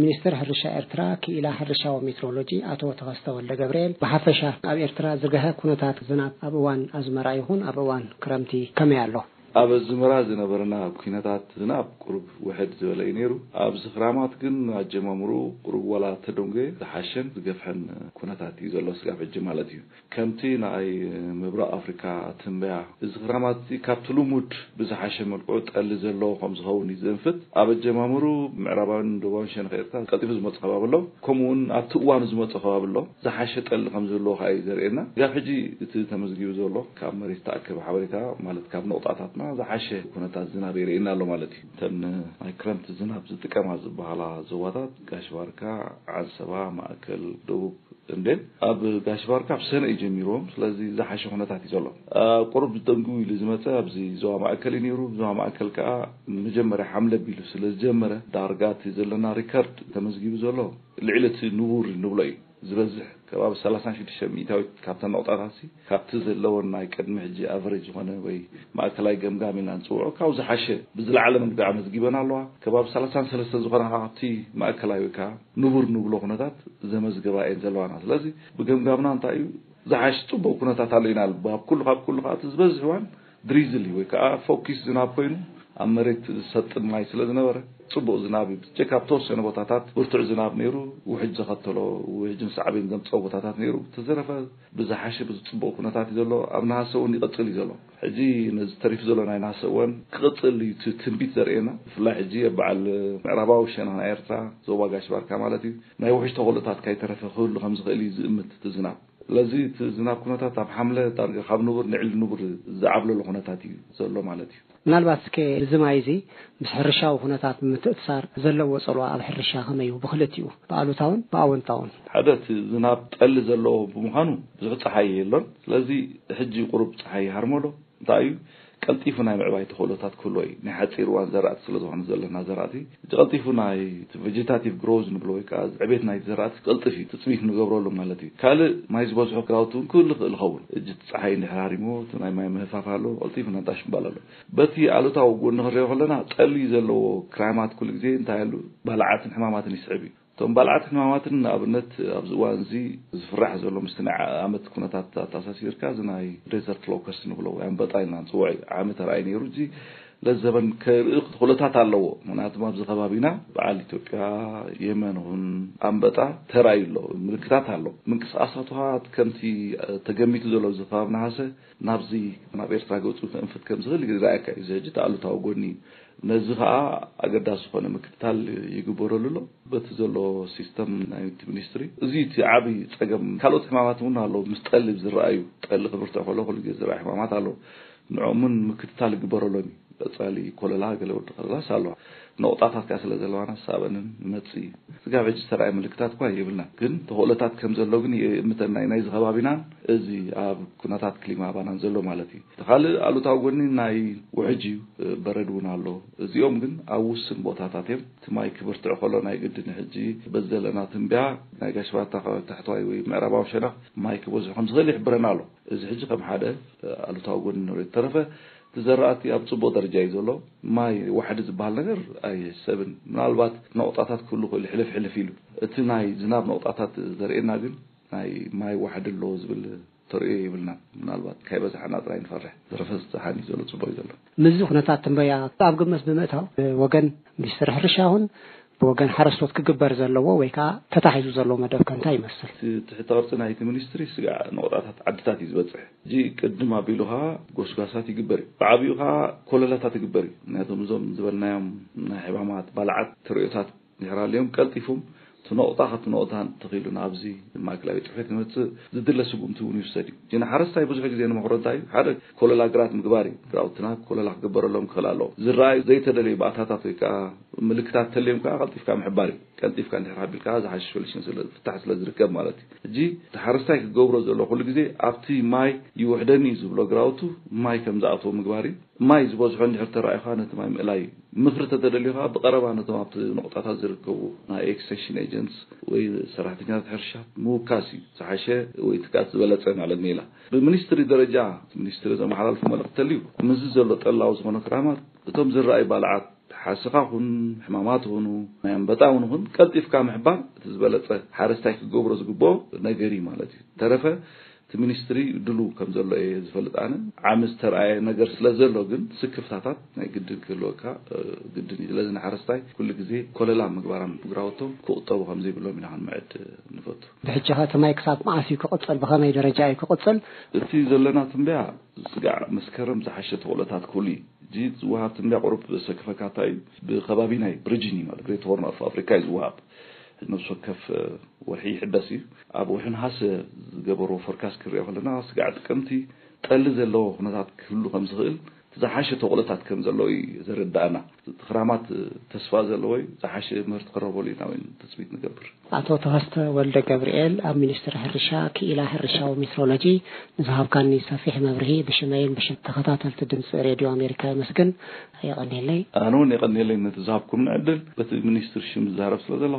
ሚኒስትር ሕርሻ ኤርትራ ክኢላ ሕርሻዊ ሜትሮሎጂ ኣቶ ተኸስተ ወልደገብርኤል፣ ብሓፈሻ ኣብ ኤርትራ ዝገሀ ኩነታት ዝናብ ኣብ እዋን ኣዝመራ ይኹን ኣብ እዋን ክረምቲ ከመይ ኣሎ? ኣብ ኣዝመራ ዝነበረና ኩነታት ዝናብ ቁሩብ ውሕድ ዝበለ እዩ ነይሩ። ኣብዚ ክራማት ግን ኣጀማምርኡ ቁሩብ ዋላ ተደንጎየ ዝሓሸን ዝገፍሐን ኩነታት እዩ ዘሎ ስጋብ ሕጂ ማለት እዩ። ከምቲ ንኣይ ምብራቕ ኣፍሪካ ትንበያ፣ እዚ ክራማት'ዚ ካብቲ ልሙድ ብዝሓሸ መልክዑ ጠሊ ዘለዎ ከም ዝኸውን እዩ ዝእንፍት። ኣብ ኣጀማምርኡ ምዕራባዊን ደቡባዊን ሸነኽ ኤርትራ ቀልጢፉ ዝመጾ ከባቢ ኣሎ፣ ከምኡ'ውን ኣብቲ እዋኑ ዝመጾ ከባቢ ኣሎ። ዝሓሸ ጠሊ ከም ዝህልዎ ከኣ እዩ ዘርእየና። ክሳብ ሕጂ እቲ ተመዝጊቡ ዘሎ ካብ መሬት ዝተኣከበ ሓበሬታ ማለት ካብ ነቑጣታትና ዝሓሸ ኩነታት ዝናብ የርእየና ኣሎ ማለት እዩ። እተን ንናይ ክረምቲ ዝናብ ዝጥቀማ ዝበሃላ ዞባታት ጋሽ ባርካ፣ ዓንሰባ፣ ማእከል፣ ደቡብ ተምቤን ኣብ ጋሽ ባርካ ኣብ ሰነ እዩ ጀሚርዎም ስለዚ ዝሓሸ ኩነታት እዩ ዘሎ። ቁሩብ ደንጉዩ ኢሉ ዝመጸ ኣብዚ ዞባ ማእከል እዩ ነይሩ። ዞባ ማእከል ከኣ መጀመርያ ሓምለ ኣቢሉ ስለ ዝጀመረ ዳርጋ እቲ ዘለና ሪከርድ ተመዝጊቡ ዘሎ ልዕሊ እቲ ንቡር ንብሎ እዩ። ዝበዝሕ ከባቢ ሰላሳን ሽዱሽተን ሚኢታዊት ካብተን ነቑጣታትሲ ካብቲ ዘለወን ናይ ቅድሚ ሕጂ ኣቨሬጅ ዝኾነ ወይ ማእከላይ ገምጋም ኢልና ንጽውዖ ካብኡ ዝሓሸ ብዝለዓለ መግቢ ኣመዝጊበን ኣለዋ። ከባቢ ሰላሳን ሰለስተን ዝኾና ከኣ ካብቲ ማእከላይ ወይ ከኣ ንቡር እንብሎ ኩነታት ዘመዝገባ እየን ዘለዋና። ስለዚ ብገምጋምና እንታይ እዩ ዝሓሽ ጽቡቕ ኩነታት ኣሎ ኢና። ብ ኣብ ኩሉ ካብ ኩሉ ከኣ እቲ ዝበዝሕ እዋን ድሪዝሊ ወይ ከኣ ፎኪስ ዝናብ ኮይኑ ኣብ መሬት ዝሰጥም ማይ ስለ ዝነበረ ጽቡቕ ዝናብ እዩ ብዘይካ ኣብ ተወሰኑ ቦታታት ብርቱዕ ዝናብ ነይሩ ውሕጅ ዘኸተሎ ውሕጅን ሳዕቤን ዘምጸኦ ቦታታት ነይሩ ብተዘረፈ ብዝሓሸ ብዝጽቡቕ ኩነታት እዩ ዘሎ ኣብ ነሃሰ ውን ይቕጽል እዩ ዘሎ ሕጂ ነዚ ተሪፉ ዘሎ ናይ ነሃሰ ወን ክቕጽል እዩ እቲ ትንቢት ዘርእየና ብፍላይ ሕጂ ኣብ በዓል ምዕራባዊ ሸነኽ ናይ ኤርትራ ዞባ ጋሽ ባርካ ማለት እዩ ናይ ውሕጅ ተኸሎታት ካይተረፈ ክህሉ ከም ዝኽእል እዩ ዝእምት እቲ ዝናብ ስለዚ እቲ ዝናብ ኩነታት ኣብ ሓምለ ዳርጋ ካብ ንቡር ንዒሊ ንቡር ዝዓብለሎ ኩነታት እዩ ዘሎ ማለት እዩ። ምናልባት እስከ እዚ ማይ እዚ ምስ ሕርሻዊ ኩነታት ብምትእስሳር ዘለዎ ፅልዋ ኣብ ሕርሻ ከመይ እዩ? ብኽልቲኡ ብኣሉታውን ብኣወንታውን። ሓደ እቲ ዝናብ ጠሊ ዘለዎ ብምዃኑ ብዙሕ ፀሓይ የሎን። ስለዚ ሕጂ ቁሩብ ፀሓይ ይሃርሞ ኣሎ። እንታይ እዩ ቀልጢፉ ናይ ምዕባይ ተኽእሎታት ክህልዎ እዩ። ናይ ሓጺር እዋን ዘራእቲ ስለ ዝኾነ ዘለና ዘራእቲ እቲ ቀልጢፉ ናይ እቲ ቨጀታቲቭ ግሮውዝ ንብሎ ወይ ከኣ ዕቤት ናይቲ ዘራእቲ ክቅልጥፍ እዩ ትጽቢት ንገብረሉ ማለት እዩ። ካልእ ማይ ዝበዝሖ ግራውቲ እውን ክህሉ ይኽእል ይኸውን። እጅ እቲ ጸሓይ እንድሕር ሃሪምዎ እቲ ናይ ማይ ምህፋፍ ኣሎ ቀልጢፉ ነጣሽ ምባል ኣሎ። በቲ ኣሉታዊ ጎኒ ክንሪኦ ከለና ጠሊ ዘለዎ ክራይማት ኩሉ ግዜ እንታይ ኣሉ ባልዓትን ሕማማትን ይስዕብ እዩ። እቶም ባልዓት ሕማማትን ንኣብነት ኣብዚ እዋንዚ ዝፍራሕ ዘሎ ምስቲ ናይ ዓመት ኩነታት ኣተኣሳሲርካ እዚ ናይ Desert Locust ንብሎ ወይ ኣንበጣ ኢልና ንጽውዖ እዩ ዓሚ ተራእዩ ነይሩ እዚ ለዘበን ከርኢ ክሎታት ኣለዎ ምክንያቱ ኣብዚ ከባቢና በዓል ኢትዮጵያ የመን እውን ኣንበጣ ተራእዩ ኣሎ ምልክታት ኣሎ ምንቅስቃሳቱ ከኣ ከምቲ ተገሚቱ ዘሎ ኣብዚ ከባቢ ነሃሰ ናብዚ ናብ ኤርትራ ገጹ ከእንፍት ከምዝክእል ይርኣየካ እዩ እዚ ሕጂ እቲ ኣሉታዊ ጎኒ ነዚ ከኣ ኣገዳሲ ዝኾነ ምክትታል ይግበረሉ ኣሎ በቲ ዘሎ ሲስተም ናይቲ ሚኒስትሪ። እዚ እቲ ዓቢ ጸገም ካልኦት ሕማማት እውን ኣለዉ ምስ ጠሊ ዝረኣዩ ጠሊ ክብርትዕ ከሎ ኩሉ ግዜ ዝረኣይ ሕማማት ኣለዉ ንዕኦም እውን ምክትታል ይግበረሎም እዩ። ቀጻሊ ኮለላ ገለ ወዲ ከለላስ ኣሎ ነቑጣታት ከኣ ስለ ዘለዋና ሳበንን ንመጽእ እዩ። ስጋብ ሕጂ ዝተራእየ ምልክታት እኳ የብልናን ግን ተኽእሎታት ከም ዘሎ ግን ይእምተና እዩ ናይዚ ከባቢናን እዚ ኣብ ኩነታት ክሊማ ኣባና ዘሎ ማለት እዩ። እቲ ካልእ ኣሉታዊ ጎኒ ናይ ውሕጅ እዩ፣ በረድ እውን ኣሎ። እዚኦም ግን ኣብ ውስን ቦታታት እዮም። እቲ ማይ ክብርትዕ ከሎ ናይ ግድን ሕጂ በዚ ዘለና ትንበያ ናይ ጋሽ ባርታ ከባቢ ታሕተዋይ ወይ ምዕራባዊ ሸነኽ ማይ ክበዝሑ ከም ዝኽእል ይሕብረና ኣሎ። እዚ ሕጂ ከም ሓደ ኣሉታዊ ጎኒ ንሪኦ። ዝተረፈ እቲ ዘራእቲ ኣብ ጽቡቕ ደረጃ እዩ ዘሎ። ማይ ዋሕዲ ዝበሃል ነገር ኣይሕሰብን። ምናልባት ነቑጣታት ክህሉ ይኽእሉ ሕልፍ ሕልፍ ኢሉ። እቲ ናይ ዝናብ ነቑጣታት ዘርእየና ግን። ናይ ማይ ዋሕዲ ኣሎ ዝብል ተርእዮ የብልናን ምናልባት ካይበዝሓና ጥራይ ንፈርሕ ዝተረፈ ዝጸሓን እዩ ዘሎ ጽቡቅ እዩ ዘሎ። ምስዚ ኩነታት ትንበያ ኣብ ግምት ብምእታው ብወገን ሚኒስትሪ ሕርሻ ይኹን ብወገን ሓረስቶት ክግበር ዘለዎ ወይ ከኣ ተታሒዙ ዘሎ መደብ ከ እንታይ ይመስል? እቲ ትሕተ ቅርጺ ናይቲ ሚኒስትሪ ስጋዕ ንቆጣታት ዓድታት እዩ ዝበጽሕ። ሕጂ ቅድም ኣቢሉ ከኣ ጎስጓሳት ይግበር እዩ። ብዓቢኡ ከኣ ኮለላታት ይግበር እዩ። ምክንያቱ እዞም ዝበልናዮም ናይ ሕማማት ባልዓት ተርእዮታት፣ ንሄራልዮም ቀልጢፉም እቲ ነቑጣ ካብቲ ነቑታ እንተኺኢሉ ናብዚ ማእከላይ ቤት ጽሕፈት ክመጽእ ዝድለ ስጉምቲ እውን ይውሰድ እዩ። እቲ ንሓረስታይ ብዙሕ ግዜ ንመኽሮ እንታይ እዩ ሓደ ኮለላ ግራት ምግባር እዩ። ግራውትና ኮለላ ክግበረሎም ክኽእል ኣለዎ። ዝረኣዩ ዘይተደለዩ ባእታታት ወይ ከኣ ምልክታት እንተልዮም ከኣ ቀልጢፍካ ምሕባር እዩ። ቀልጢፍካ እንድሕር ሓቢርካ ከኣ ዝሓሸ ሶሉሽን ስለ ፍታሕ ስለ ዝርከብ ማለት እዩ። ሕጂ እቲ ሓረስታይ ክገብሮ ዘለዎ ኩሉ ግዜ ኣብቲ ማይ ይውሕደኒ እዩ ዝብሎ ግራውቱ ማይ ከም ዝኣትዎ ምግባር እዩ። ማይ ዝበዝሖ እንድሕር ተራእዩካ ነቲ ማይ ምእላይ፣ ምኽሪ ተተደልዩ ከኣ ብቐረባ ነቶም ኣብቲ ነቑጣታት ዝርከቡ ናይ ኤክስቴንሽን ኤጀንትስ ወይ ሰራሕተኛታት ሕርሻ ምውካስ እዩ ዝሓሸ ወይ ትግኣት ዝበለጸ ማለት ሜላ። ብሚኒስትሪ ደረጃ እቲ ሚኒስትሪ ዘመሓላልፎ መልእኽቲ ተልዩ ምስዚ ዘሎ ጠላዊ ዝኾነ ክራማት እቶም ዝረኣዩ ባልዓት ሓሰኻ ኹን ሕማማት ይኹኑ ናይ ኣንበጣ ውን ይኹን ቀልጢፍካ ምሕባር እቲ ዝበለጸ ሓረስታይ ክገብሮ ዝግበኦ ነገር እዩ ማለት እዩ ተረፈ እቲ ሚኒስትሪ ድሉው ከም ዘሎ እየ ዝፈልጥ ኣነ። ዓሚ ዝተርኣየ ነገር ስለ ዘሎ ግን ስክፍታታት ናይ ግድን ክህልወካ ግድን እዩ። ስለዚ ንሓረስታይ ኩሉ ግዜ ኮለላ ምግባራም ግራውቶም ክቑጠቡ ከም ዘይብሎም ኢና ክንምዕድ ንፈቱ። ብሕጂኸ እቲ ማይ ክሳብ መዓስ እዩ ክቕጽል ብኸመይ ደረጃ እዩ ክቕጽል? እቲ ዘለና ትንበያ ስጋዕ መስከረም ዝሓሸ ተኽእሎታት ክህሉ እዩ። እዚ ዝወሃብ ትንበያ ቁሩብ ዘሰክፈካ እንታይ እዩ ብኸባቢ ናይ ብሪጅን እዩ ማለት ግሬት ሆርን ኦፍ ኣፍሪካ እዩ ዝወሃብ። እቲ ነብሲ ወከፍ ወርሒ ይሕደስ እዩ። ኣብ ወርሒ ነሓሰ ዝገበርዎ ፎርካስት ክንሪኦ ከለና ስግኣት ጥቅምቲ ጠሊ ዘለዎ ኩነታት ክህሉ ከምዝኽእል እቲ ዝሓሸ ተኽእሎታት ከምዘለዎ እዩ ዘረደኣና። እቲ ክራማት ተስፋ ዘለዎ እዩ፣ ዝሓሸ ምህርቲ ክንረኽበሉ ኢና እውን ትፅቢት ንገብር። ኣቶ ተኸስተ ወልደገብርኤል ኣብ ሚኒስትሪ ሕርሻ ክኢላ ሕርሻዊ ሜትሮሎጂ ንዝሃብካኒ ሰፊሕ መብርሂ ብሽመይን ብሽም ተኸታተልቲ ድምፂ ሬድዮ ኣሜሪካ የመስግን። የቐንየለይ። ኣነ እውን የቐንየለይ ነቲ ዝሃብኩምኒ ዕድል። በቲ ሚኒስትሪ ሽም ዝዛረብ ስለዘለኹ።